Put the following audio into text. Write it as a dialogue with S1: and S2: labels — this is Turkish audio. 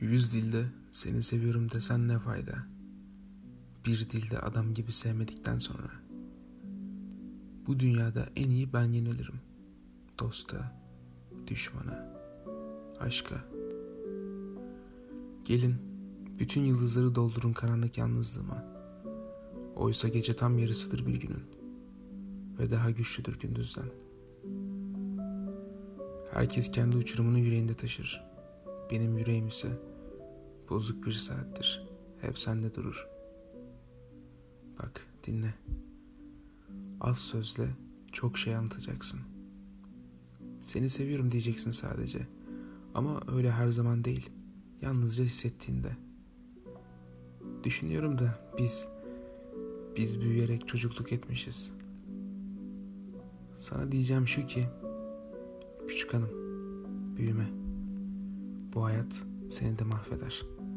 S1: Yüz dilde seni seviyorum desen ne fayda? Bir dilde adam gibi sevmedikten sonra. Bu dünyada en iyi ben yenilirim. Dosta, düşmana, aşka. Gelin, bütün yıldızları doldurun karanlık yalnızlığıma. Oysa gece tam yarısıdır bir günün. Ve daha güçlüdür gündüzden. Herkes kendi uçurumunu yüreğinde taşır. Benim yüreğim ise bozuk bir saattir. Hep sende durur. Bak dinle. Az sözle çok şey anlatacaksın. Seni seviyorum diyeceksin sadece. Ama öyle her zaman değil. Yalnızca hissettiğinde. Düşünüyorum da biz biz büyüyerek çocukluk etmişiz. Sana diyeceğim şu ki küçük hanım büyüme. Bu hayat seni de mahveder.''